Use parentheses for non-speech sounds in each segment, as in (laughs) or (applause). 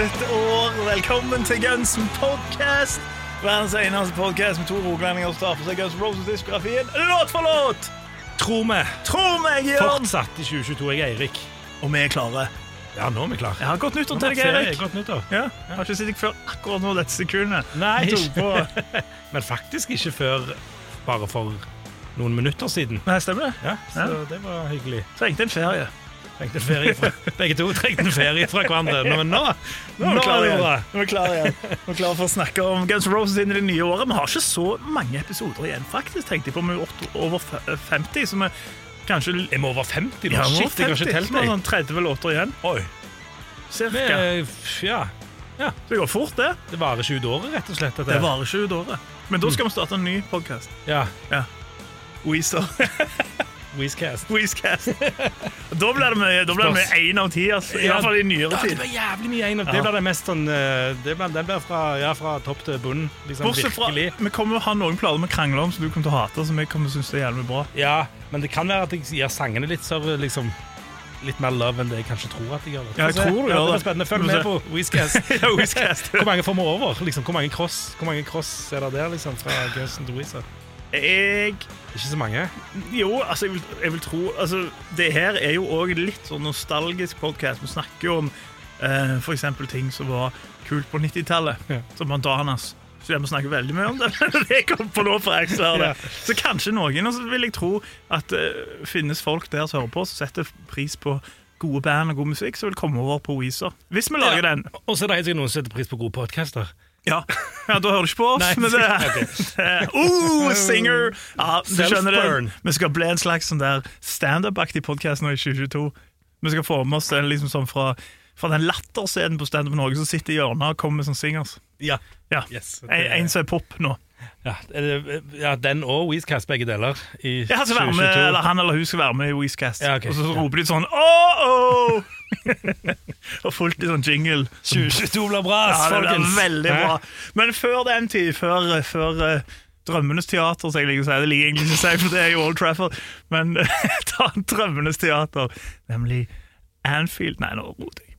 Nytt år. Velkommen til Gunsen podcast. Verdens eneste podcast med to rogalendinger som tar for seg Guns N' Roses-diskografien låt for låt. Tror meg. Tror meg, Jørn! Fortsatt i 2022. Jeg er Eirik. Og vi er klare. Ja, nå er vi klare. Har godt nyttår til deg, Eirik. Godt nyttår. Ja, jeg har ikke sett deg før akkurat nå dette sekundet. Nei, ikke. (laughs) Men faktisk ikke før bare for noen minutter siden. Nei, stemmer det? Ja, Så det var hyggelig. Trengte en ferie. Trengte ferie fra, (laughs) begge to trengte en ferie fra hverandre. Nå, men nå, Nå er det bra. Nå er vi klare igjen. Nå er klare for å snakke om Guns N' Roses inn i det nye året. Vi har ikke så mange episoder igjen, faktisk. tenkte jeg på. Vi er over 50, så vi kanskje Er vi over 50 nå? Ja, Shit, 50. Jeg har ikke 50. telt Vi har sånn 30 låter igjen. Oi. Cirka. er- ja, Det går fort, det. det varer ikke ut året, rett og slett. Det varer ikke ut året. Men da skal vi starte en ny podkast. Ja, Weezer. (laughs) Weezcast. Weezcast. Da blir det med- da blir det én av ti, altså. i hvert fall i nyere Ja, det tid. blir jævlig mye en av Det Ja. blir det mest sånn eh, Det blir, det blir fra, ja, fra topp til bunn. Liksom, Bortsett fra vi kommer å ha noen plater vi krangler om som du kommer til å hate, som jeg kommer til å synes er jævlig bra. Ja, men det kan være at jeg gir sangene litt så liksom, Litt mer love enn det jeg kanskje tror at jeg gjør. Ja, jeg tror du gjør det. det. blir spennende. Følg med på Weezcast. (laughs) Ja. (laughs) Hvor mange får vi over? Liksom, hvor, mange cross, hvor mange cross er det der liksom, fra Gunsen til Weezer? Jeg Ikke så mange. Jo, altså, jeg vil, jeg vil tro altså, Det her er jo òg litt sånn nostalgisk podkast. Vi snakker jo om uh, for eksempel ting som var kult på 90-tallet, Ja. som Bandanas. Så vi snakker veldig mye om det. (laughs) det kom på nå for Axel det. Så kanskje noen, og så vil jeg tro at det finnes folk der som hører på, som setter pris på gode band og god musikk, som vil komme over på Weezer. Hvis vi lager Ja. den. Og så er det helt sikkert noen som setter pris på gode podcaster. Ja. ja, da hører du ikke på oss, Nei, men det, er (laughs) det oh, Singer! Ja, du skjønner det. Vi skal bli en slags sånn der standup-aktig podkast nå i 2022. Vi skal få med oss en liksom sånn fra, fra den latterscenen på Standup Norge som sitter i hjørnet og kommer med sånn singers. Ja. Ja. Yes, En, en som er pop nå. Ja, ja, Den og Weezcast, begge deler. I Ja, være med, eller han eller hun skal være med i Weezcast. Ja, okay. Og så roper de sånn oh, oh! (laughs) Og fullt i sånn jingle. 2022 blir bra, Ja, folkens! veldig bra. Men før den tid, før, før uh, Drømmenes teater, som jeg liker å si. Det liker jeg egentlig ikke å si, for det er jo Old Trafford. Men (laughs) ta Drømmenes teater, nemlig Anfield Nei, nå roter jeg.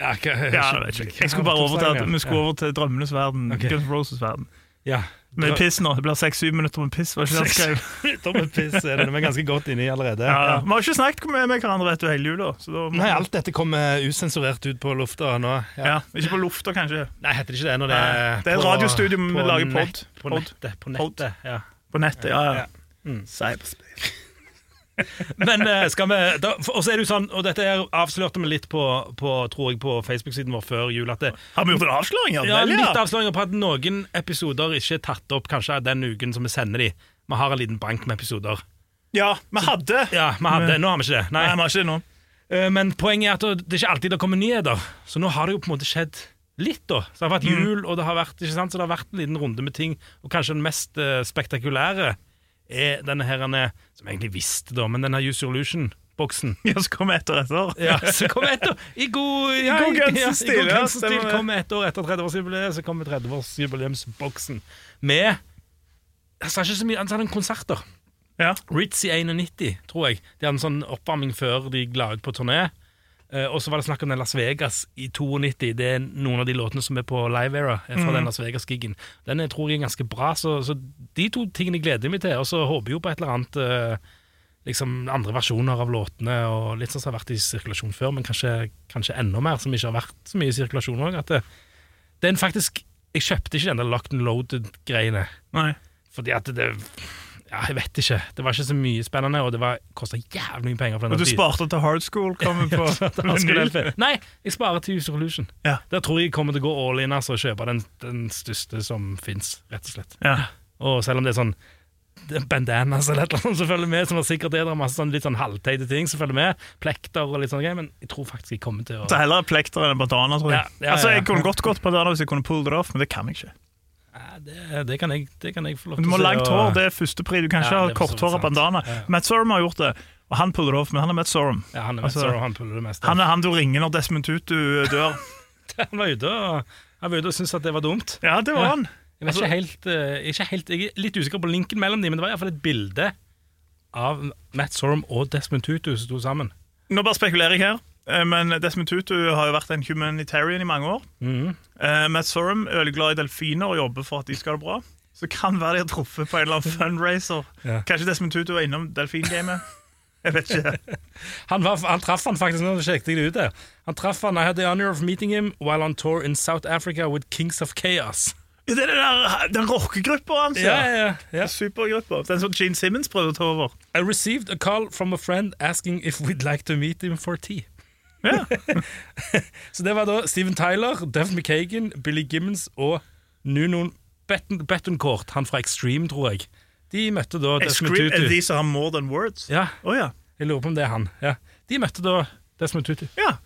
Ja, hva- jeg, jeg, jeg, jeg skulle bare over til, at vi skulle over til Drømmenes verden. Okay. Guns Roses verden. Ja. Med piss nå. Det blir seks-syv minutter med piss. Var ikke det han skrev? (laughs) Med piss er det. Vi er ganske godt inni allerede. Ja, Ja. Vi har ikke snakket med, med hverandre etter hele jula. Så da, Nei, alt dette kommer usensurert ut på lufta nå. ja. Ikke på lufta, kanskje. Nei, heter det ikke det når det er det er et radiostudio, vi lager pod. På nettet. På nettet, ja. På nettet. Ja, ja. Ja. Mm. Cyberspace. (laughs) Men eh, skal vi Og så er det jo sånn, og dette her avslørte vi litt på, på tror jeg, på Facebook-siden vår før jul, at det, Har vi gjort en avsløring? Ja, ja, litt avsløringer på at noen episoder ikke er tatt opp kanskje den uken som vi sender de. Vi har en liten bank med episoder. Ja, vi hadde. Ja, vi hadde, Nå har vi ikke det. Nei, Nei. vi har ikke det nå. Eh, Men poenget er at det er ikke alltid det kommer nyheter. Så nå har det jo på en måte skjedd litt, da. Så det har vært Mm. jul, og det har vært, ikke sant? Så det har vært en liten runde med ting. Og kanskje den mest eh, spektakulære er denne her, som jeg egentlig visste, da, men denne Use Your Illusion-boksen. (laughs) Ja, så kom etter etter. Ja, så kom et år (laughs) I god, ja, god ja, i god ja, stemmer det. kom et år etter 30-årsjubileet, så kom 30-årsjubileumsboksen med Jeg sa ikke så mye, han sa noen konserter. Ja. Ritz i 91, tror jeg. De hadde en sånn oppvarming før de la ut på turné. Eh, og så var det snakk om den Las Vegas i 92. Det er noen av de låtene som er på Live Era er fra den Las Vegas-gigen. Den jeg tror jeg er ganske bra, så, så de to tingene gleder jeg meg til. Og så håper jeg jo på et eller annet eh, liksom andre versjoner av låtene, og litt sånn som har vært i sirkulasjon før, men kanskje, kanskje enda mer, som ikke har vært så mye i sirkulasjon òg. At det, den faktisk Jeg kjøpte ikke den der locked and loaded-greiene. Fordi at det Ja, jeg vet ikke. Det var ikke så mye spennende, og det kosta jævlig mye penger. for Og denne du sparte til Hard School kommer (laughs) på. Nei, jeg sparer til User Illusion. Ja. Der tror jeg jeg kommer til å gå all in altså, og kjøpe den, den største som fins, rett og slett. Ja. Og selv om det er sånn bandanas eller et eller annet som følger med, som er sikkert det, det er masse sånn, litt sånn halvteite ting som følger med, plekter og litt sånne greier, men jeg tror faktisk jeg kommer til å Så heller plekter enn bandana, tror jeg. Ja, ja, altså, ja. jeg kunne godt gått bandana hvis jeg kunne pull it off, men det kan jeg ikke. Ja, det, det, kan jeg, det kan jeg få lov til du må å ha langt og- hår, det er førstepri. Du kan ikke Ja, ha for korthåra bandana. Ja. Matt Sorum har gjort det, og han puller det off, men han er Matt Sorum. Ja, han er Altså, Sorum, han puller det meste. Han er han du ringer når Desmond Tutu dør. (laughs) Han var ute og, han var ute og syntes at det var dumt. Ja, det var Ja. han. Jeg, vet Altså- ikke helt, eh, ikke helt, jeg er litt usikker på linken mellom dem, men det var iallfall et bilde av Matt Sorum og Desmond Tutu som sto sammen. Nå bare spekulerer jeg her, men Desmond Tutu har jo vært en humanitarian i mange år. Mm. Uh, Matt Sorum er veldig glad i delfiner og jobber for at de skal ha det bra. Så kan være de har truffet på en eller annen (laughs) fundraiser. Ja. Kanskje Desmond Tutu var innom delfingamet. Jeg vet ikke. (laughs) Han, var, han traff han faktisk nå, sjekket jeg det ut der. Han traff han, I had the honor of meeting him while on tour in South Africa with Kings of Chaos. Ja, Det er den, den rockegruppa hans, Ja, ja, ja. Supergruppa. Den som Gene Simmons prøvde å ta over. I received a call from a friend asking if we'd like to meet him for tea. Ja. (laughs) Så det var da Steven Tyler, Duff McKagan, Billy Gimmons og Nuno Bettencourt, han fra Extreme, tror jeg. De møtte da Desmond Tutu. de som har more than words? Ja. Ja, ja. jeg lurer på om det er han. Ja. De møtte da Desmond Tutu. Ja.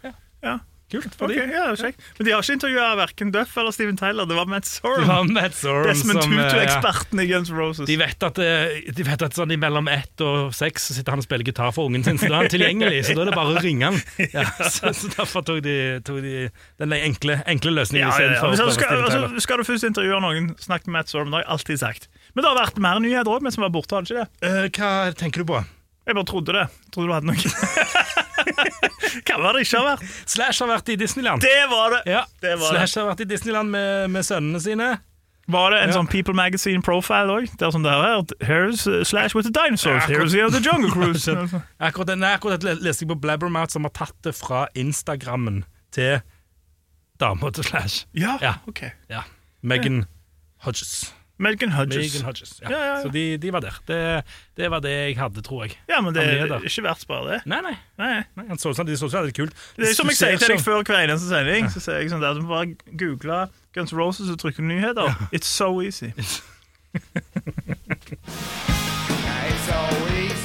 ja. Kult for okay, de. ja. Men de har ikke intervjua verken Duff eller Steven Tyler. Det var Matt Sorum. Det var Matt Sorum Desmond som, eh, ja. Tutu-eksperten i Guns Roses. De vet at, eh, de vet at sånn mellom ett og seks sitter han og spiller gitar for ungen sin, så da er han tilgjengelig. Så da er det bare å ringe han. (laughs) Ja, så, så derfor tok de, tok de den enkle, enkle løsningen Ja, ja, ja. skal, altså, skal du først intervjue noen, snakk med Matt Sorum. Det har jeg alltid sagt. Men det har vært mer nyheter òg, men som var borte, har det ikke det? Uh, hva tenker du på? Jeg bare trodde det. Jeg trodde du hadde noe. (laughs) Hva var det ikke har vært? Slash har vært i Disneyland. Det var det! Ja, Det var det. Slash har vært i Disneyland med, med sønnene sine. Var det en Ja. sånn People Magazine profile òg? Der som der er Here's Slash with the dinosaurs. Here's the, the Jungle Cruise. (laughs) Akkurat, nei, akkurat det leste jeg på Blabbermouth, som har tatt det fra Instagrammen til dama til Slash. ja, Ja. ok. Ja. Megan Hodges. Megan Hodges. Megan Hodges. Ja. Ja, ja, ja. Så de, de var der. Det, det var det jeg hadde, tror jeg. Ja, men det Han er er ikke verdt bare det. Nei, nei. Nei. nei han så sånn, de så ut som de hadde det kult. Det er som jeg sier til deg før hver eneste sending. Så sier jeg sånn der, Du må bare google Guns N' Roses og trykke nyheter. It's so easy. (laughs) It's so easy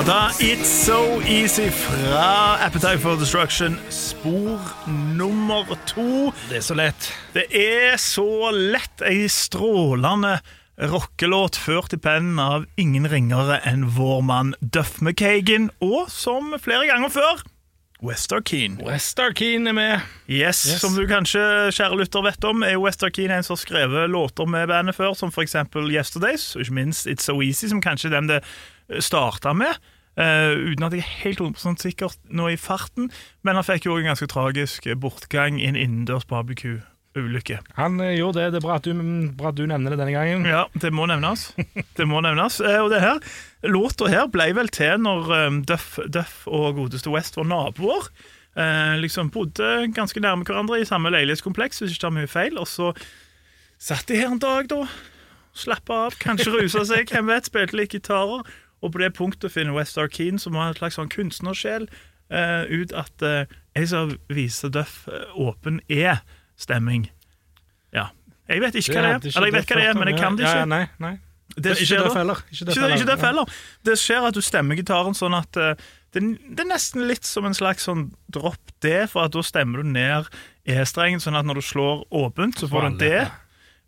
Ja da, It's So Easy fra Appetite for Destruction, spor nummer to. Det er så lett. Det er så lett ei strålende rockelåt ført i pennen av ingen ringere enn vår mann Duff McKagan, og som flere ganger før, Wester Keen. Westar Keen er med. Yes, Yes. Som du kanskje, kjære lytter, vet om, er Wester Keen en som har skrevet låter med bandet før, som eksempel Yesterdays, og ikke minst It's So Easy, som kanskje den det starta med. Uh, uten at jeg er helt 100 sikker nå i farten, men han fikk jo en ganske tragisk bortgang i en innendørs barbecue-ulykke. Han uh, gjorde det. Det er bra at, du, bra at du nevner det denne gangen. Ja, det må nevnes. Det må nevnes. Uh, Og det her, låta her ble vel til når um, Duff, Duff og godeste West var naboer. Liksom bodde ganske nærme hverandre i samme leilighetskompleks, hvis ikke tar mye feil. Og så satt de her en dag, da. Slappa av, kanskje rusa seg, hvem vet. Spilte litt gitarer. Og på det punktet finner West Arkeen, som har en slags sånn kunstnersjel, uh, ut at uh, jeg skal vise Duff eh, åpen E-stemming. Ja. Jeg vet ikke hva det er. det ikke Eller jeg vet hva det er, men jeg kan det ikke. ja, nei, nei. Det ikke skjer Duff heller. Ikke Duff Ikke, ikke heller. Det skjer at du stemmer gitaren sånn at uh, det, det er nesten litt som en slags sånn dropp D, for at da stemmer du ned E-strengen, sånn at når du slår åpent, så får du en D.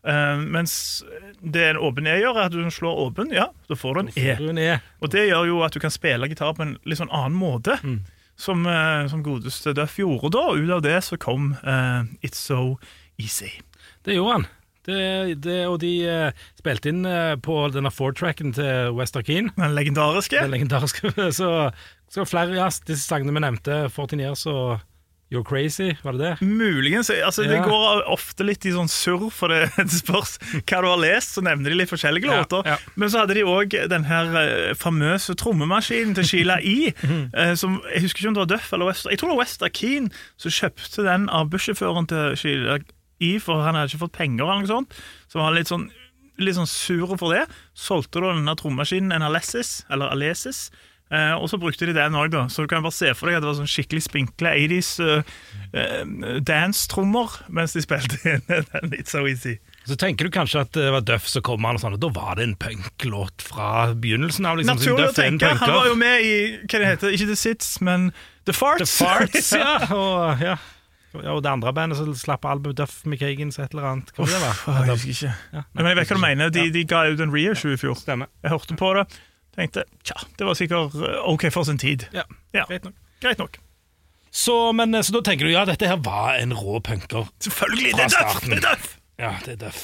Eh, mens det en åpen E gjør, er at du slår åpen, ja, da får du en E. Får du en E. Og det gjør jo at du kan spille gitar på en litt sånn annen måte. Mm. Som, uh, som godeste Duff gjorde. da. Og ut av det så kom uh, It's So Easy. Det gjorde han. Det, det, og de spilte inn på denne four-tracken til Wester Keen. Den legendariske. Den legendariske. (laughs) Så, så flere, ja, disse sangene vi nevnte, 14 Years og You're Crazy, var det det? Muligens. altså Det går ofte litt i sånn surr, for det, det spørs hva du har lest. Så nevner de litt forskjellige Ja, låter. ja. Men så hadde de òg den her eh, famøse trommemaskinen til Sheila E. (laughs) eh, som, jeg husker ikke om det var Duff eller Wester. Jeg tror det var Wester Keen som kjøpte den av bussjåføren til Sheila E, for han hadde ikke fått penger. eller noe sånt Så han var litt sånn Litt sånn sur for det. Solgte da denne trommemaskinen en Alesis, eller Alesis. Eh, og så brukte de den òg, da. Så du kan bare se for deg at det var sånn skikkelig spinkle 80s uh, uh, dance-trommer mens de spilte (laughs) den It's So Easy. Så tenker du kanskje at det var Duff som kom, og sånn, og da var det en punklåt fra begynnelsen av. Liksom, Naturlig å tenke. Han var jo med i hva det heter, ikke The Sits, men The Farts. The Farts, ja. (laughs) Og, ja. ja. og det andre bandet som slapp albumet Duff McKagans et eller annet. Hva var det var? Jeg husker ikke. Ja, Men jeg vet hva du mener. De, de ga ut en reissue i fjor. Stemmer. Jeg hørte på det. Tenkte tja, det var sikkert eh, OK for sin tid. Ja, Ja, greit nok. Greit nok. Så, men, så da tenker du ja, dette her var en rå punker. Selvfølgelig! Fra Det er døff! Det er døff! Ja, det er døff.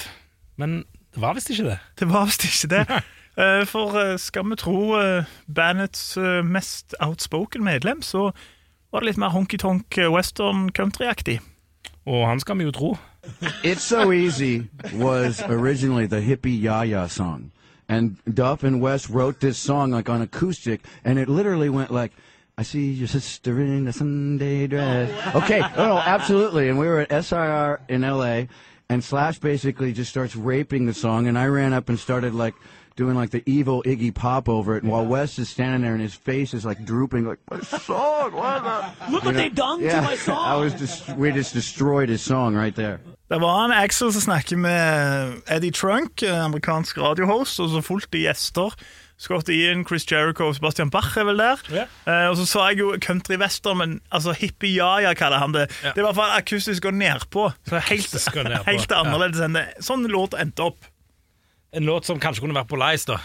Men det var visst ikke det. Det var visst ikke det. (laughs) Eh, For eh, skal vi tro eh, bandets eh, mest outspoken medlem, så var det litt mer honky-tonk eh, western country-aktig. Og han skal vi jo tro. It's So Easy was originally the hippie Yaya song. And Duff and Wes wrote this song like on acoustic, and it literally went like, I see your sister in a Sunday dress. Okay, no, no, absolutely. And we were at SIR in LA, and Slash basically just starts raping the song, and I ran up and started like doing like the evil Iggy Pop over it, and while Wes is standing there and his face is like drooping, like, my song, what? Look what they've done Yeah, to my song. (laughs) I was just, we just destroyed his song right there. Det var en Axel som snakker med Eddie Trunk, amerikansk radiohost, og så fullt de gjester. Scott Ian, Chris Jericho og Sebastian Bach er vel der. Yeah. Eh, og så sa jeg jo country-western, men altså hippie-jaja kaller han det. Yeah. Det er i hvert fall akustisk og nedpå. Så helt, Akustisk helt annerledes enn det. Sånn låt endte opp. En låt som kanskje kunne vært på Lice, da.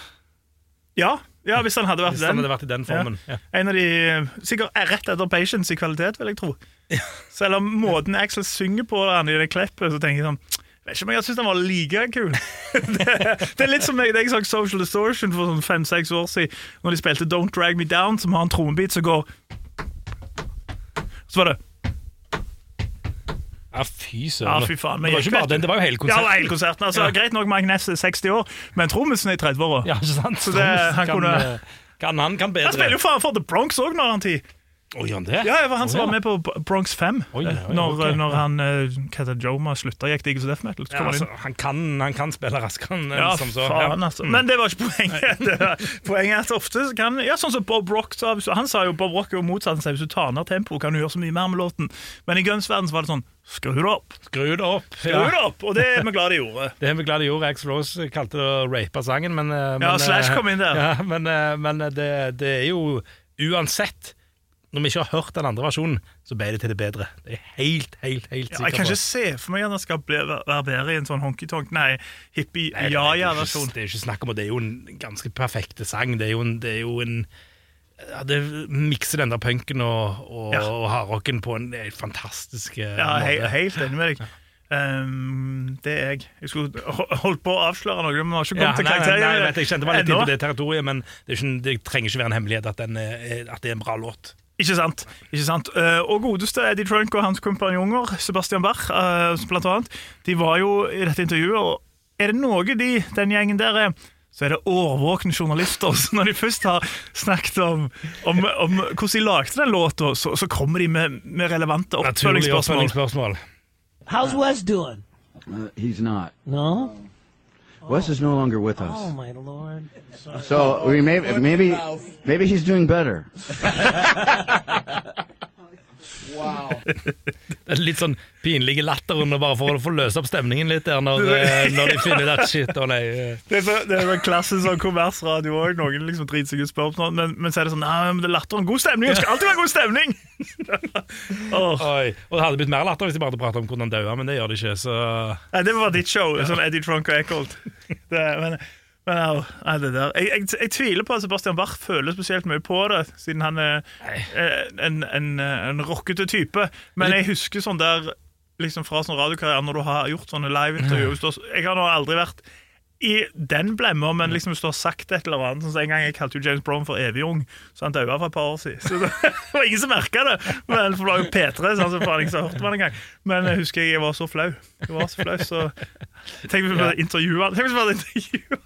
Ja, ja hvis han hadde vært Hvis den Han hadde vært i den formen. Ja. En av de, Sikkert rett etter Patience i kvalitet, vil jeg tro. Selv om måten Axel synger på han i det klippet, så tenker jeg sånn vet ikke om jeg syns den var like kul. (laughs) det, det er litt som jeg, jeg sa Social Distortion for sånn fem-seks år siden, når de spilte Don't Drag Me Down, som har en trommebit som går Så var det Ja, fy Ja, fy faen. det var ikke bare den, det var jo hele Ja, konserten. det var hele konserten. Altså, Ja. Greit nok, Mike Ness er 60 år, men trommisen er i 30-åra. Ja, ikke sant? Så det- han kan, kunne- eh, kan han kan bedre. Han spiller jo faen for The Bronx òg når han tid. Gjør han det? Ja, jeg var han som ja. var med på Bronx 5. Oi, oi, eh, når, okay. når han eh, Hva det, Joma slutta, gikk Diggs og Death Metal. Ja, altså, han, kan, han kan spille raskere enn Ja, som så. faen, Ja. altså. Men det var ikke poenget. (laughs) Var, poenget er at ofte kan Ja, sånn som Bob Rock så, Han sa jo Bob Rock er jo motsatt. Han sa hvis du tar ned tempoet, kan du gjøre så mye mer med låten. Men i Guns verden så var det sånn Skru det opp! Skru det opp. Skru det opp! Og det er vi glad de gjorde. (laughs) Det er vi glad de gjorde. Axl Rose kalte det å rape sangen, men men Ja, Slash eh, kom inn der. (laughs) Ja, men eh, men det, det er jo uansett Når vi ikke har hørt den andre versjonen, så ble det til det bedre. Det er helt, helt, helt Ja, sikker jeg kan ikke se for meg at det skal bli, være bedre i en sånn honky-tonk, nei, er hippie-ja-ja-versjon. Det, Det er ikke snakk om det. Det er jo en ganske perfekte sang. Det er jo en, det er jo en ja, Det mikser den der punken og, og, Ja. og hardrocken på en fantastisk måte. Ja, he måte. helt enig med deg. Um, det er jeg. Jeg skulle holdt på å avsløre noe, men har ikke Ja, kommet til nei, nei, karakteren. nei, jeg kjente meg litt inn på det territoriet, men det, er ikke, det trenger ikke være en hemmelighet at, den er, at det er en bra låt. Ikke sant. ikke sant Eh, Og godeste Eddie Trunk og hans kompanjonger, Sebastian Bach eh, blant annet, de var jo i dette intervjuet, og er det noe de, den gjengen der er, så er det årvåkne journalister. Så når de først har snakket om, om, om hvordan de lagde den låta, så, så kommer de med, med relevante Naturlig oppfølgingsspørsmål. oppfølgingsspørsmål. How's Wes doing? Uh, he's not. No? Wes is no oh. longer with us. Oh my lord. So we may, maybe maybe he's doing better. (laughs) (laughs) Det er litt sånn pinlige latter under bare for å få løse opp stemningen litt der når, (laughs) eh, når de finner that shit, å nei. eh. Det er, så, det er en klassisk sånn kommersradio òg. Noen liksom driter seg ut spør om sånn, men, men så er det sånn Nei, men det er latter. God stemning! Det skal alltid være god stemning! (laughs) oh. Oi. Og det hadde blitt mer latter hvis de bare hadde pratet om hvordan han daua, men det gjør de ikke, så Nei, det var ditt show. Sånn Eddie Trunk og Eckholt. Det, men men au, nei, det der. Jeg, jeg, jeg tviler på at Sebastian Barth føler spesielt mye på det, siden han er eh, en, en, en rockete type. Men jeg husker sånn der liksom fra sånn radiokarriere, når du har gjort sånne liveintervjuer Jeg har nå aldri vært i den blemma, men liksom hvis du har sagt et eller annet sånn En gang jeg kalte jo James Brown for evig ung, så han daua for et par år siden. Så det (laughs) var ingen som merka det. Men for det var jo P3, sånn, så faen ikke så hørte meg engang. Men jeg husker jeg var så flau. Jeg var så flau, så Tenk hvis vi hadde intervjua Tenk hvis vi hadde intervjua.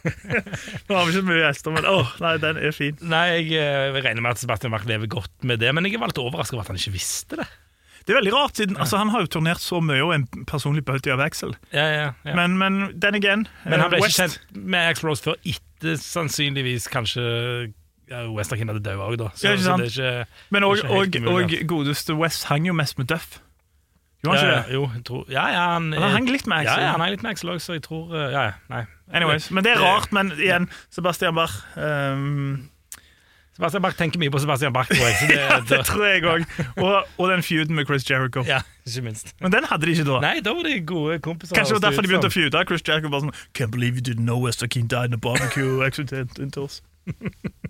(laughs) Nå har vi ikke mye gjester, men åh, nei, den er fin. Nei, jeg eh, regner med at Sebastian Mark lever godt med det, men jeg var litt overraska over at han ikke visste det. Det er veldig rart, siden altså, han har jo turnert så mye og en personlig bøtte av Axel. Ja, ja, ja. Men, Men, men den again han ble ble ikke kjent med Axel Rose før etter sannsynligvis kanskje ja, Westerkin hadde dødd òg, da. Så, Ja, ikke så sant? det ikke Men umulig, og godeste West hang jo mest med Duff. Gjorde han ikke det? Jo, jeg tror Ja, ja, han, Han henger litt med Ja, Axel. ja, han henger litt med Axel også, så jeg tror eh, Ja, ja, nei. Anyways, men det er rart, men igjen, Sebastian Bach um, Sebastian Bach tenker mye på Sebastian Bach, tror jeg. Så (laughs) det, Det tror jeg òg. (laughs) Og, og den feuden med Chris Jericho. ja, ikke minst. Men den hadde de ikke da. Nei, da var de gode kompiser. Kanskje det var derfor de begynte å feude. Chris Jericho bare sånn Can't believe you didn't know Esther King died in a barbecue accident in Sektor (laughs)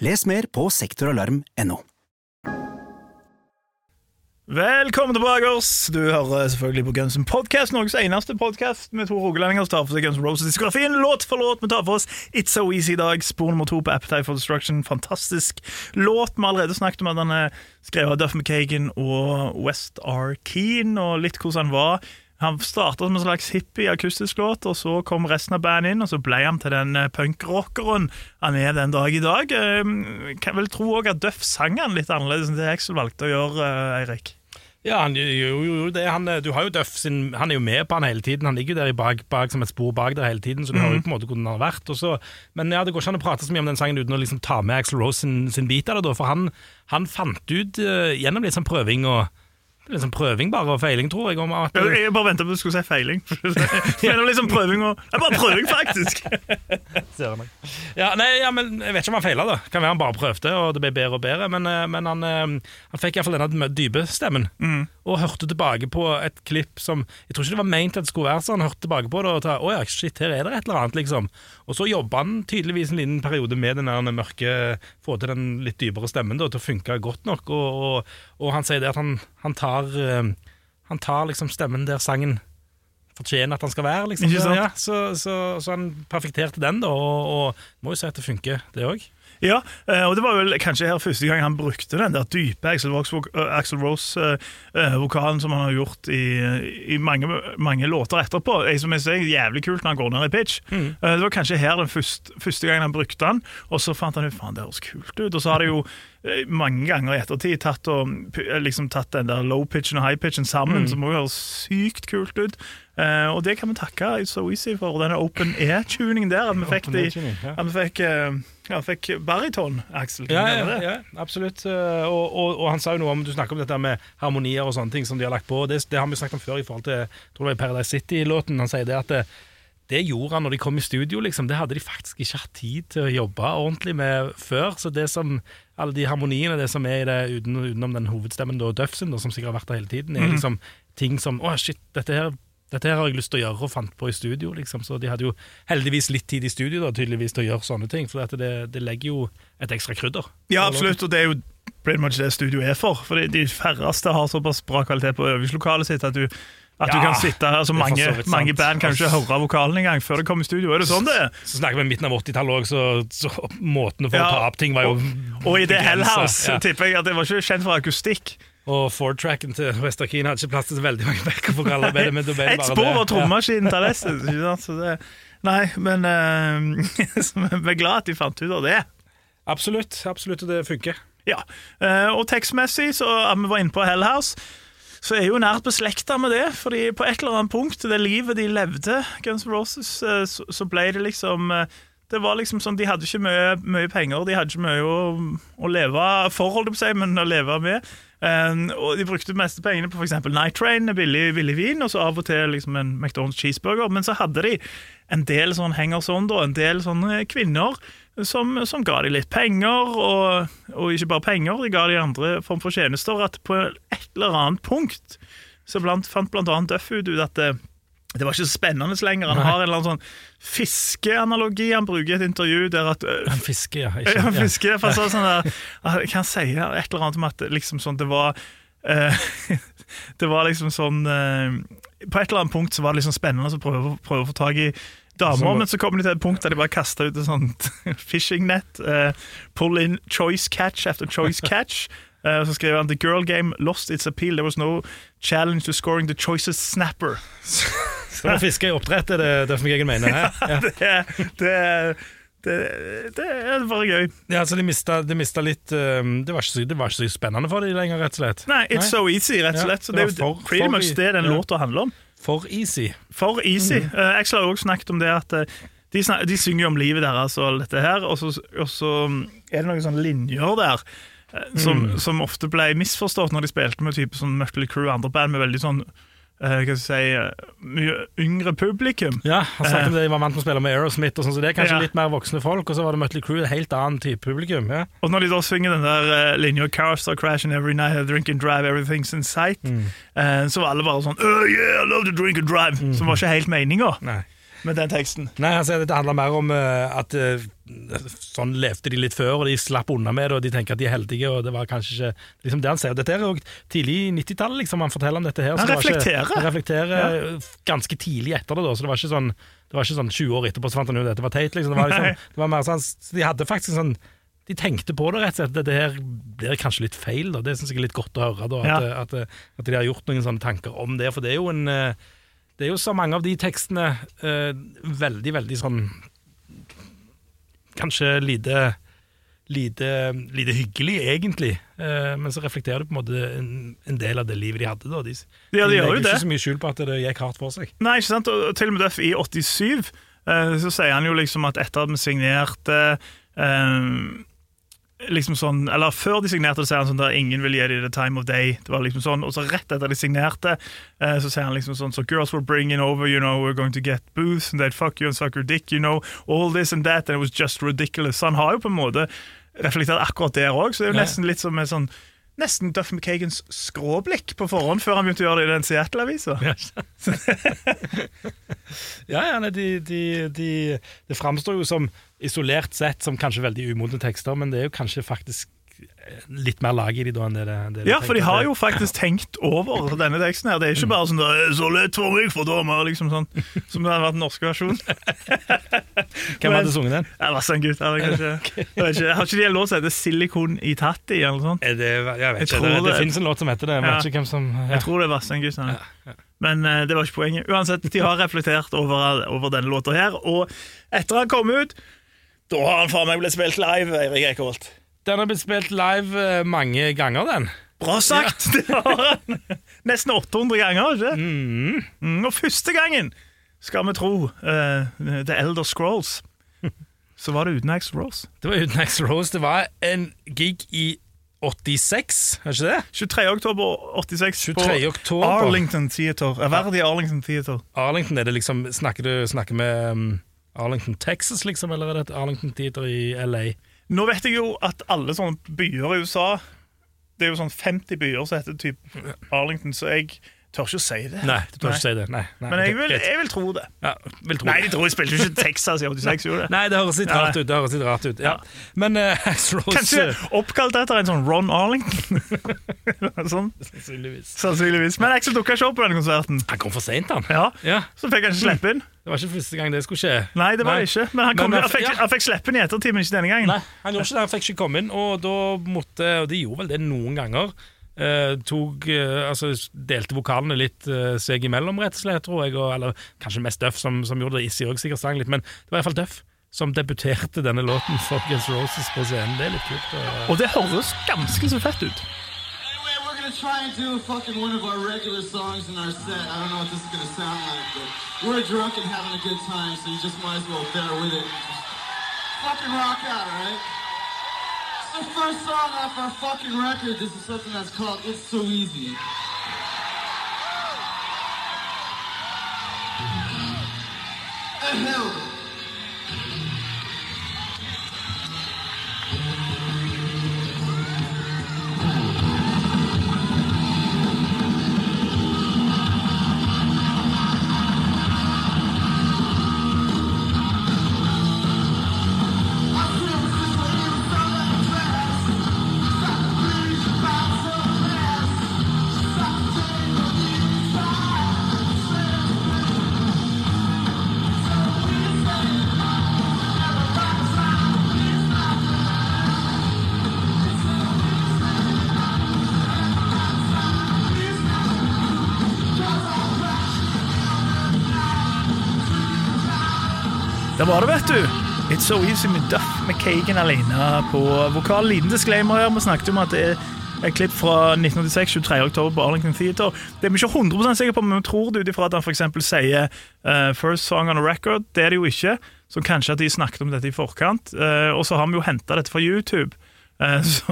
Les mer på sektoralarm.no. Velkommen tilbake. oss Du hører selvfølgelig på Guns N' Podcast, Norges eneste podkast med to rogalendinger som tar for seg Guns N' Roses-diskografien låt for låt. Vi tar for oss It's So Easy i dag, spor nummer to på Appetite for Destruction. Fantastisk låt. Vi har allerede snakket om at han er skrevet av Duff McKagan og West R. Keen, og litt hvordan han var. Han starta som en slags hippie akustisk låt, og så kom resten av bandet inn, og så ble han til den eh, punkrockeren han er den dag i dag. Eh, Kan vel tro òg at Duff sang han litt annerledes enn det Axel valgte å gjøre, eh, Eirik. Ja, han gjorde jo det. Han, du har jo Duff sin Han er jo med på han hele tiden. Han ligger jo der i bak, bak som et spor bak der hele tiden, så du hører jo på en måte hvordan han har vært. Også. men ja, det går ikke an å prate så mye om den sangen uten å liksom ta med Axel Rose sin, sin bit av det, da, for han, han fant ut eh, gjennom litt sånn prøving og Sånn prøving bare og feiling, tror jeg. Om at, Jeg, jeg bare venta på at du skulle si feiling. (laughs) Men det var liksom prøving og Det er bare prøving, faktisk! (laughs) Ja, nei, ja, men Jeg vet ikke om han feila, da. Kan være han bare prøvde, og det ble bedre og bedre. Men, eh, men han, eh, han fikk iallfall denne dype stemmen. Og hørte tilbake på et klipp som Jeg tror ikke det var meint at det skulle være sånn. Hørte tilbake på det og ta, å ja, shit, her er det et eller annet, liksom. Og så jobba han tydeligvis en liten periode med den der mørke Få til den litt dypere stemmen da, til å funke godt nok. Og, og, og han sier det at han, han tar eh, Han tar liksom stemmen der sangen fortjener at han skal være. Liksom. Ja, så, så, så han perfekterte den, da, og, og må jo si at det funker, det òg. Ja, eh, og det var vel kanskje her første gang han brukte den der dype Axel Rose-vokalen som han har gjort i, i mange, mange låter etterpå. Jeg, som jeg sier, Jævlig kult når han går ned i pitch. Mm. Det var kanskje her den første, første gangen han brukte den, og så fant han ut faen, det høres kult ut. Og så har det jo eh, mange ganger i ettertid tatt, og, liksom tatt den der low pitchen og high pitchen sammen, som også høres sykt kult ut. Uh, og det kan vi takke It's So Easy for, denne open air-tuningen der. At vi fikk, de, ja. at vi fikk, uh, ja, fikk baryton, Axel. Ja, ja, ja, absolutt. Uh, Og, og, og han sa jo noe om Du snakker om dette med harmonier og sånne ting som de har lagt på. Det, det har vi snakket om før i forhold til jeg tror det var Paradise City-låten. Han sier det at det, gjorde han når de kom i studio, liksom. Det hadde de faktisk ikke hatt tid til å jobbe ordentlig med før. Så det som alle de harmoniene, det som er i det uten, utenom den hovedstemmen da, Duff da, som sikkert har vært der hele tiden, er liksom ting som Å, shit, dette her dette her har jeg lyst til å gjøre og fant på i studio. liksom Så De hadde jo heldigvis litt tid i studio da, tydeligvis til å gjøre sånne ting. For at det, det legger jo et ekstra krydder. Ja, absolutt, og det er jo pretty much det studio er for. For de færreste har såpass bra kvalitet på øvingslokalet sitt at du at du kan sitte altså mange, mange band kan ikke høre vokalen engang før det kommer i studio. Er det sånn det er? Så snakker vi midten av 80-tallet òg, så, så måtene for å ta opp ting var jo Og i det Hellhouse tipper jeg at det var ikke kjent for akustikk. Og four-tracken til Wester Keen hadde ikke plass til så veldig mange backer. for alle men det ble (laughs) Et spor var trommemaskinen til Alessis. Nei, men eh, (laughs) vi er glad at de fant ut av det. Absolutt, absolutt, og det funker. Ja, eh, og tekstmessig, så vi var inne på Hellhouse, så er jo nært beslekta med det. fordi på et eller annet punkt, det livet de levde, Guns N' Roses, eh, så, så ble det liksom eh, Det var liksom sånn, De hadde ikke mye, mye penger, de hadde ikke mye å, å leve for, holdt jeg på si, men å leve med. Um, og De brukte meste pengene på f.eks. Night Train, billig, billig vin, og så av og til liksom en McDonald's cheeseburger. Men så hadde de en del sånn hangers on, en del sånne kvinner som, som ga de litt penger, og, og ikke bare penger, de ga de andre form for tjenester. At på et eller annet punkt så blant, fant blant annet Duff ut at det, det var ikke så spennende lenger. Han har en eller annen sånn fiskeanalogi han bruker i et intervju der at øh, Han fisker, ja. (laughs) Han Ikke, ja. fiske, for så, sånn der ah, Kan han si et eller annet om at liksom sånn, det var uh, (laughs) Det var liksom sånn uh, På et eller annet punkt så var det liksom spennende å prøve, prøve å få tak i damer, men så kom de til et punkt der de bare kaster ut et sånt (laughs) fishing-nett. Uh, pull in choice catch after choice (laughs) catch. Uh, så skrev han The girl game lost its appeal. There was no challenge to scoring the choicest snapper. (laughs) Så å fiske i oppdrett er det, er meg jeg mener. her. Ja. det, det, det, det er bare gøy. Ja, så de mista, de mista litt um, det, var så, det var ikke så spennende for dem lenger, rett og slett. Nei, it's so easy, rett og Ja, slett. Så det det, er jo pretty much det den ja. låta handler om. For easy. For easy. Mm. Eh, Axel har også snakket om det at eh, de, snak, de synger om livet deres og alt dette her, og så, og så mm, er det noen sånne linjer der eh, som, Mm. som ofte ble misforstått når de spilte med type sånn Mutley Crew og andre band med veldig sånn hva skal jeg si, eh, mye yngre publikum. Ja, Han snakket om det de var vant med å spille med Aerosmith, og sånn, så det er kanskje Ja. litt mer voksne folk. Og så var det Mötley Crew, en helt annen type publikum. Ja. Og når de da synger den der uh, linja 'Cars are crashing every night, I drink and drive, everything's in sight', Mm. uh, så var alle bare sånn oh, 'Yeah, I love to drink and drive', som var ikke helt meninga. Med den teksten. Nei, altså, det handler mer om uh, at uh, sånn levde de litt før, og de slapp unna med det, og de tenker at de er heldige, og det var kanskje ikke liksom det han sier. Dette er jo tidlig 90-tallet, liksom, han forteller om dette her. Han reflekterer. ikke-. Han reflekterer ja. ganske tidlig etter det, da, så det var ikke sånn det var ikke sånn 20 år etterpå så fant han ut at dette var teit. Liksom. Det var liksom, det var mer sånn, så de hadde faktisk sånn de tenkte på det, rett og slett. Dette her blir kanskje litt feil. Da. Det syns jeg er litt godt å høre. Da, at, Ja. at, at de har gjort noen sånne tanker om det. For det er jo en eh, Det er jo så mange av de tekstene eh, veldig, veldig sånn Kanskje lite Lite, lite hyggelig, egentlig. Eh, men så reflekterer du på en måte en, en del av det livet de hadde. Da. De, Ja, de gjør jo ikke det. så mye skjul på at det gikk hardt for seg. Nei, ikke sant? Og til og med Duff i 87 eh, så sier han jo liksom at etter at vi signerte eh, liksom sånn, eller Før de signerte, så sier han sånn der ingen vil gi dem the time of day. Det var liksom sånn, Og så rett etter de signerte, eh, så sier han liksom sånn So girls were bringing over, you know, we're going to get booth, and they'd fuck you and suck your dick, you know, all this and that, and it was just ridiculous. Så han har jo på en måte reflektert akkurat der òg, så det er jo nesten litt som en sånn Nesten Duff McKagans skråblikk på forhånd, før han begynte å gjøre det i den Seattle-avisa. Ja, (laughs) ja, det de, de, de, Det framstår jo som isolert sett som kanskje veldig umodne tekster, men det er jo kanskje faktisk litt mer lag i de da enn det, det, det Ja, for de har jo faktisk tenkt over denne teksten her. Det er ikke bare sånn 'så lett for meg for damer', liksom sånn, som det hadde vært den norske versjonen. (laughs) Hvem hadde sunget den? Ja, var sånn gutt, jeg kanskje. (laughs) Jeg vet ikke. Har ikke de en låt som heter 'Silikon i Tatti'? eller noe sånt? Det, jeg vet ikke, det, det, det- finnes en låt som heter det. Jeg Ja. som ja. Jeg tror det er Vassendgutten. Men uh, det var ikke poenget. Uansett, de har reflektert over, over denne låta her, og etter han kom ut, da har han faen meg blitt spilt live, Eirik Eikholt. Den har blitt spilt live eh, mange ganger, den. Bra sagt! (laughs) Det har han. Nesten 800 ganger, ikke Mm. Mm, og første gangen, skal vi tro, uh, The Elder Scrolls, (laughs) så var det uten Axe Rose. Det var uten Axe Rose. Det var en gig i 86, er ikke det? 23. oktober 86 23. på oktober. Arlington Theater. Verdig Arlington Theater. Arlington, er det liksom Snakker du snakker med um, Arlington, Texas, liksom, eller er det et Arlington Theater i LA? Nå vet jeg jo at alle sånne byer i USA Det er jo sånn 50 byer som heter typ Arlington, så jeg tør ikke å si det. Nei, du tør ikke si det. Nei, nei, Men jeg vil, jeg vil tro det. ja, vil tro Nei, de tror jeg spilte jo ikke Texas i 86, gjorde det? Nei, det høres litt rart ut. Det høres litt rart ut, ja. Men uh, (laughs) Axl Rose Kanskje oppkalt etter en sånn Ron Arlington? (laughs) sånn, Sannsynligvis. sannsynligvis. Men Axel dukka ikke opp på denne konserten. Han kom for seint, han. Ja, Ja, Så fikk han ikke slippe inn. Det var ikke første gang det skulle skje. Nei, det var det ikke. Men han, kom, Men, han, fikk, ja. han fikk slippe inn i ettertid, men ikke denne gangen. Nei, han gjorde ikke det. Han fikk ikke komme inn, og da måtte Og de gjorde vel det noen ganger. Eh, tok, eh, altså Delte vokalene litt eh, seg imellom, rett og slett, tror jeg. Og, eller kanskje mest Duff som, som gjorde det. Issy òg sikkert sang litt, men det var iallfall Duff som debuterte denne låten for Guns Roses på scenen. Det er litt kult. Og, Og det høres ganske så fett ut. Anyway, we're gonna try and do fucking one of our regular songs in our set. I don't know what this is gonna sound like, but we're drunk and having a good time, so you just might as well bear with it. fucking rock out, alright? It's the first song off our fucking record. This is something that's called It's So Easy. And Der var det, vet du. It's So Easy med Duff McKagan alene på vokal. Liten disclaimer her. Vi snakket om at det er et klipp fra 1986, 23. oktober på Arlington Theater. Det er vi ikke 100% sikre på, men vi tror det ut ifra at han f.eks. sier uh, 'First Song on a Record'. Det er det jo ikke. Så kanskje at de snakket om dette i forkant. Uh, og så har vi jo henta dette fra YouTube. Eh, (laughs) så,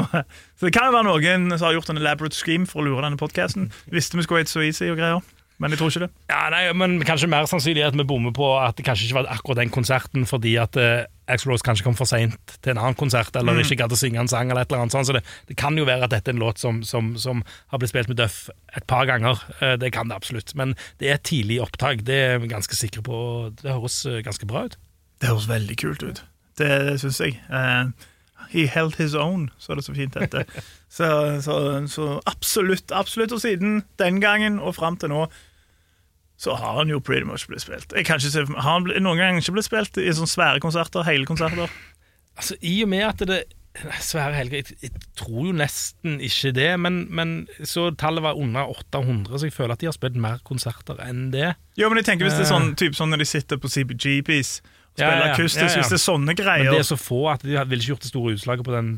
så det kan jo være noen som har gjort en elaborate scheme for å lure denne podkasten. Visste vi skulle hete So Easy og greier. Men jeg tror ikke det. Ja, nei, men Kanskje mer sannsynlig at vi bommer på at det kanskje ikke var akkurat den konserten fordi at uh, Axl Rose kanskje kom for seint til en annen konsert, eller Mm. ikke gadd å synge en sang. eller et eller annet sånt, så det, det kan jo være at dette er en låt som, som, som har blitt spilt med Duff et par ganger. Uh, det kan det absolutt. Men det er tidlig opptak, det er vi ganske sikre på. Det høres uh, ganske bra ut. Det høres veldig kult ut. Det, det syns jeg. Uh, he held his own, så det så fint dette. (laughs) så, så, så absolutt, absolutt. Og siden den gangen og fram til nå så har han jo pretty much blitt spilt. Jeg kan ikke se, har han noen ganger ikke blitt spilt i sånne svære konserter? Hele konserter? Altså, I og med at det Svære helger jeg, jeg tror jo nesten ikke det, men, men så tallet var under 800, så jeg føler at de har spilt mer konserter enn det. Jo, men jeg tenker Hvis det er sånn, typ, sånn når de sitter på CBGBs og Ja, ja, akustisk, ja. hvis det er sånne greier. Men det er så få at de ville ikke gjort det store utslaget på den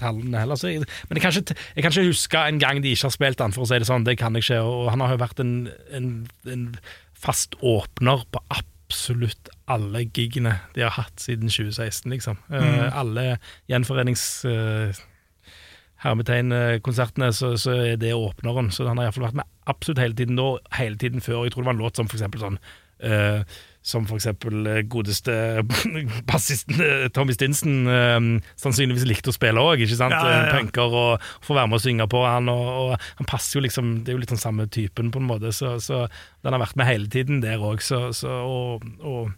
tallene heller. Så jeg, men jeg kan, ikke, jeg kan ikke huske en gang de ikke har spilt den, for å si det sånn. Det kan jeg ikke. Og han har jo vært en, en, en fast åpner på absolutt alle gigene de har hatt siden 2016, liksom. Eh, alle gjenforenings... Uh, Hermetegn-konsertene, så, så er det åpneren. Så han har iallfall vært med absolutt hele tiden nå, hele tiden før. Jeg tror det var en låt som for eksempel sånn eh, Som eksempel eh, godeste (laughs) bassisten eh, Tommy Stinson eh, sannsynligvis likte å spille òg? Ja, ja, ja. Punker og få være med å synge på han, og, og han passer jo liksom Det er jo litt den samme typen, på en måte, så, så den har vært med hele tiden der òg, og, og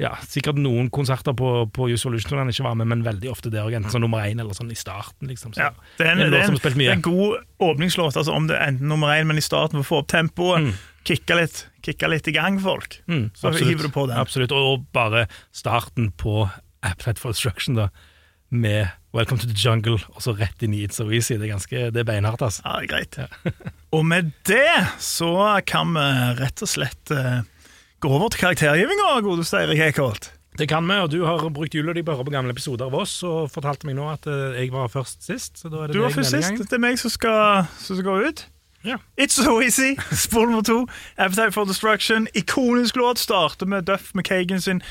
ja, sikkert noen konserter på, på Use Solution han ikke var med, men veldig ofte der òg, enten som nummer én eller sånn i starten. liksom. Så, Ja, det er en, en det er som en, det er en god åpningslåt, altså om det er enten nummer én, men i starten for å få opp tempoet. Mm. Kicke litt, kicke litt i gang folk. Mm, Så hiver du på den. Absolutt, og, bare starten på Appetite for Destruction, da, med Welcome to the Jungle, og så rett inn i It's So Easy. Det er ganske, det er beinhardt, altså. Ja, det er greit. (laughs) og med det så kan vi rett og slett eh, gå over til karaktergivinga, godeste Eirik Eikholt. Det kan vi, og du har brukt jula di på å høre på gamle episoder av oss, og fortalte meg nå at eh, jeg var først sist. Så da er det Du var først sist. Det er meg som skal, som skal gå ut. Ja. It's so easy. (laughs) Spor nummer to. Appetite for Destruction. Ikonisk låt. Starter med Duff McKagan sin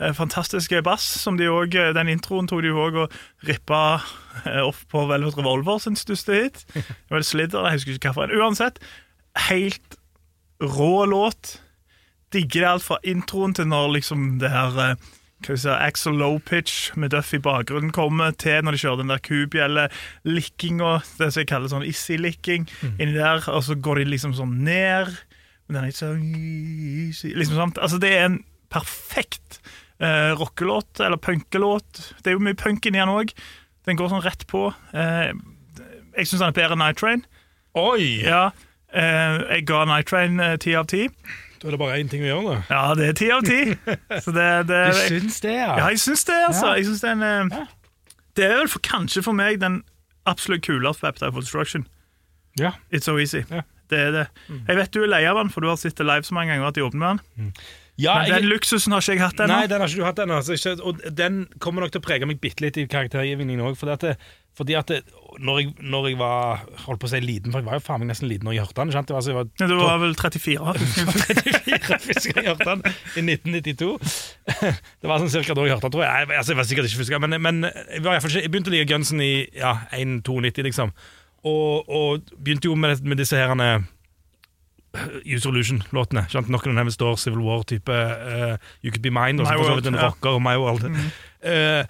eh, fantastiske bass. Som de også, Den introen tok de òg og rippa eh, opp på Velvet Revolver sin største hit. (laughs) Det var Slidder, jeg husker ikke hvilken. Uansett, helt rå låt. Digger det alt fra introen til når liksom det her eh, hva si, Axel Low Pitch med Duff i bakgrunnen kommer til når de kjører den der kubjelle-likkinga, det som jeg kaller sånn Issy-licking, inni der, og så går de liksom sånn ned. Men den er ikke så liksom sånt. Altså, det er en perfekt eh, rockelåt, eller punkelåt. Det er jo mye punk inni den òg. Den går sånn rett på. Eh, jeg syns den er bedre enn Night Train. Oi! Ja, eh, jeg ga Night Train eh, ti av ti. Da er det bare én ting å gjøre, da. Ja, det er ti av ti. Så det, det, Du syns det, ja? Ja, jeg syns det, altså. Ja. Jeg synes det, er en, eh, det er vel for, kanskje for meg den absolutt kuleste Appetite for Destruction. Ja. It's so easy. Ja. Det er det. Jeg vet du er lei av den, for du har sett det live så mange ganger at de åpner med den. Ja, Men den luksusen har ikke jeg hatt ennå. Nei, den har ikke du hatt ennå. Altså, ikke- og den kommer nok til å prege meg bitte litt i karaktergivningen òg. Fordi at, det, fordi at det, når, jeg, når jeg var holdt på å si liten, for jeg var jo faen meg nesten liten når jeg hørte den. sant? Det var, altså, jeg var Ja, Du var vel 34? 34 første gang jeg hørte den, i 1992. det var sånn cirka da jeg hørte den, tror jeg. Altså, jeg var sikkert ikke første gang, men, men jeg, var jeg begynte å like Gunsen i ja, 1,92, liksom. Og, og begynte jo med, med disse herene Use Illusion-låtene. ikke sant? Noen av dem står Civil War-type uh, You Could Be Mine, og så for så vidt en rocker My World. Eh,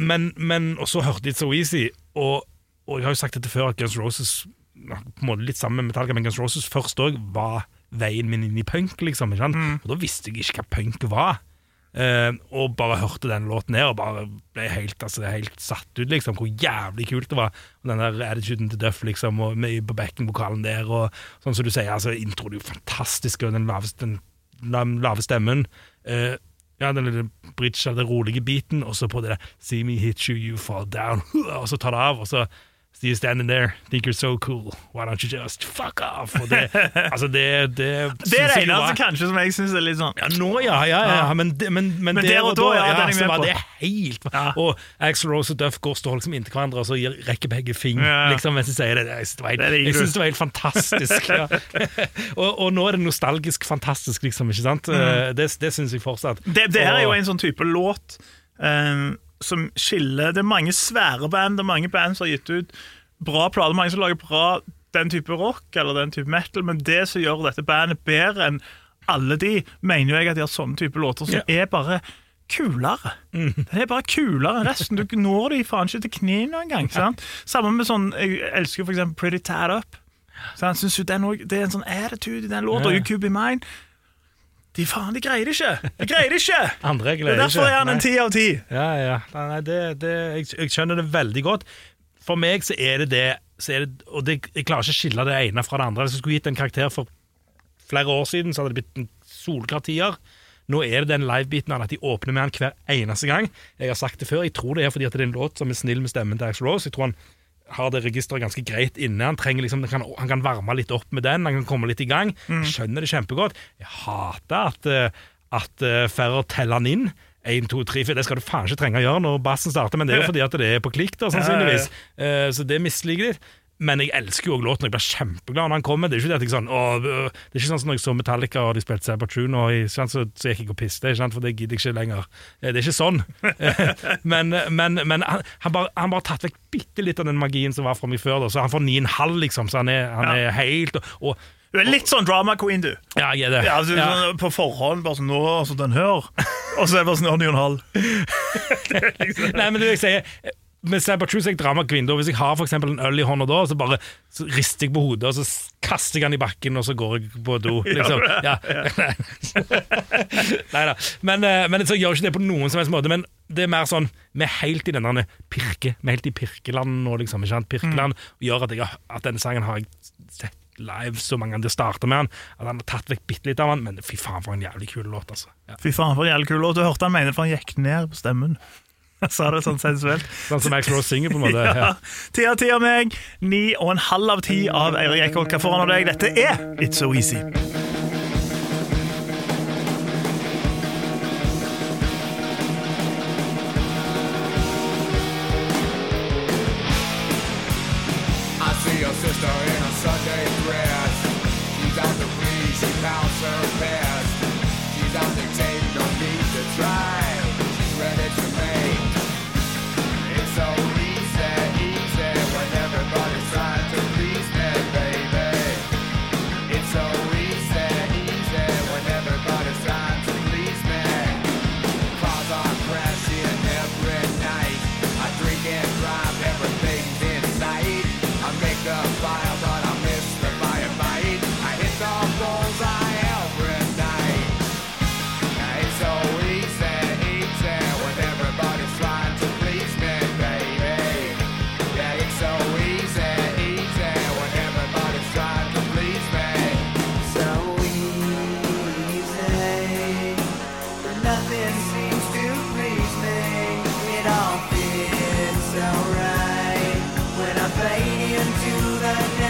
men, men Og så hørte de So Easy, og, og jeg har jo sagt dette før, at Guns Roses på en måte litt sammen med Metallica, men Guns Roses først òg var veien min inn i punk, liksom. Ikke sant? Og da visste jeg ikke hva punk var. Uh, og bare hørte den låten her og bare ble helt, altså, helt satt ut, liksom. Hvor jævlig kult det var. Og den der attituden til Duff, liksom, og med på backing-vokalen der, og sånn som du sier, altså, introen er jo fantastisk, og den lave, den, den lave stemmen. Eh, ja, den lille bridge av den rolige biten, og så på det der See me hit you, you fall down, (laughs) og så tar det av, og så So you standing there, think you're so cool. Why don't you just fuck off? Og det, (laughs) altså det, det, Det er det eneste altså, kanskje som jeg syns er litt sånn ja, nå ja, ja, ja, ja. Men, men, men, Men der og da, ja, er så var det helt Ja. Og Axel Rose og Duff går stående liksom inntil hverandre og så rekker begge fing Ja. liksom, mens de sier det. Jeg synes det Det var helt fantastisk. Ja. (laughs) og, og nå er det nostalgisk fantastisk, liksom. ikke sant? Mm. Det, det syns jeg fortsatt. Det, det her er jo en sånn type låt eh, som skiller Det er mange svære band, det er mange band som har gitt ut bra plater, mange som lager bra den type rock eller den type metal, men det som gjør dette bandet bedre enn alle de, mener jo jeg at de har sånne type låter som. Mm. er bare kulere. Den er bare kulere enn resten. Du når de faen ikke til knærne engang. sant? Samme med sånn Jeg elsker for eksempel Pretty Tad Up. Sant? synes jo den Det er en sånn attitude i den låta. Yeah. You Could Be Mine. De faen, de greier det ikke! De greier det ikke! (laughs) Andre greier Det er derfor er han en ti av ti. Ja, ja. Nei, det, det, jeg, jeg skjønner det veldig godt. For meg så er det det, er det og det, Jeg klarer ikke å skille det ene fra det andre. Hvis jeg skulle gitt en karakter for flere år siden, så hadde det blitt en solklar tier. Nå er det den livebiten av at de åpner med han hver eneste gang. Jeg har sagt det før, jeg tror det er fordi at det er en låt som er snill med stemmen til Axl Rose. Jeg tror han har det registeret ganske greit inne. Han, liksom, han, kan, han kan varme litt opp med den, han kan komme litt i gang. Jeg skjønner det kjempegodt. Jeg hater at, eh, at uh, Ferrer teller han inn. 1, 2, 3, 4. Det skal du faen ikke trenge å gjøre når bassen starter, men det er jo fordi at det er på klikk, da, sannsynligvis. Eh, så det misliker de. Men jeg elsker jo også låten, og jeg blir kjempeglad når han kommer. Det er ikke det at jeg sånn, åh, øh, det er ikke sånn som når jeg så Metallica og de spilte Sabbath og så, så gikk jeg og sant, for det gidder jeg ikke lenger. Eh, Det er ikke sånn. (laughs) men men, men han, han, bare, han bare tatt vekk bitte litt av den magien som var fra meg før, da. så han får 9,5 liksom, så han er, han er helt og, Du er litt sånn drama queen, du. Ja, jeg er det. Ja, altså, Ja. Sånn, på forhånd, bare sånn nå, altså den her. Og så er det bare sånn, å, ni og en halv. (laughs) Nei, men det jeg sier med er jeg drar meg vinduet. Hvis jeg har for en øl i hånda da, så bare så rister jeg på hodet, og så kaster jeg den i bakken, og så går jeg på do. (laughs) Liksom. Ja. (laughs) Nei da. Men, eh, men så gjør ikke det på noen som helst måte. Men det er mer sånn Vi er helt i denne pirke Vi er helt i pirkeland nå, liksom. Ikke sant? Pirkeland gjør at, jeg, at denne sangen har jeg sett live så mange ganger. Det starter med han, at han har tatt vekk bitte litt av han, men fy faen, for en jævlig kul låt, altså. Ja. Fy faen, for en jævlig kul låt. Du hørte han mene for han gikk ned på stemmen. Jeg (laughs) sa det sånn sensuelt. Sånn som Max Rose synger, på en måte. (laughs) Ja. Ti av ti av meg, ni og en halv av ti av Eirik Eikholt. Hva får han av deg? Dette er It's So Easy. again.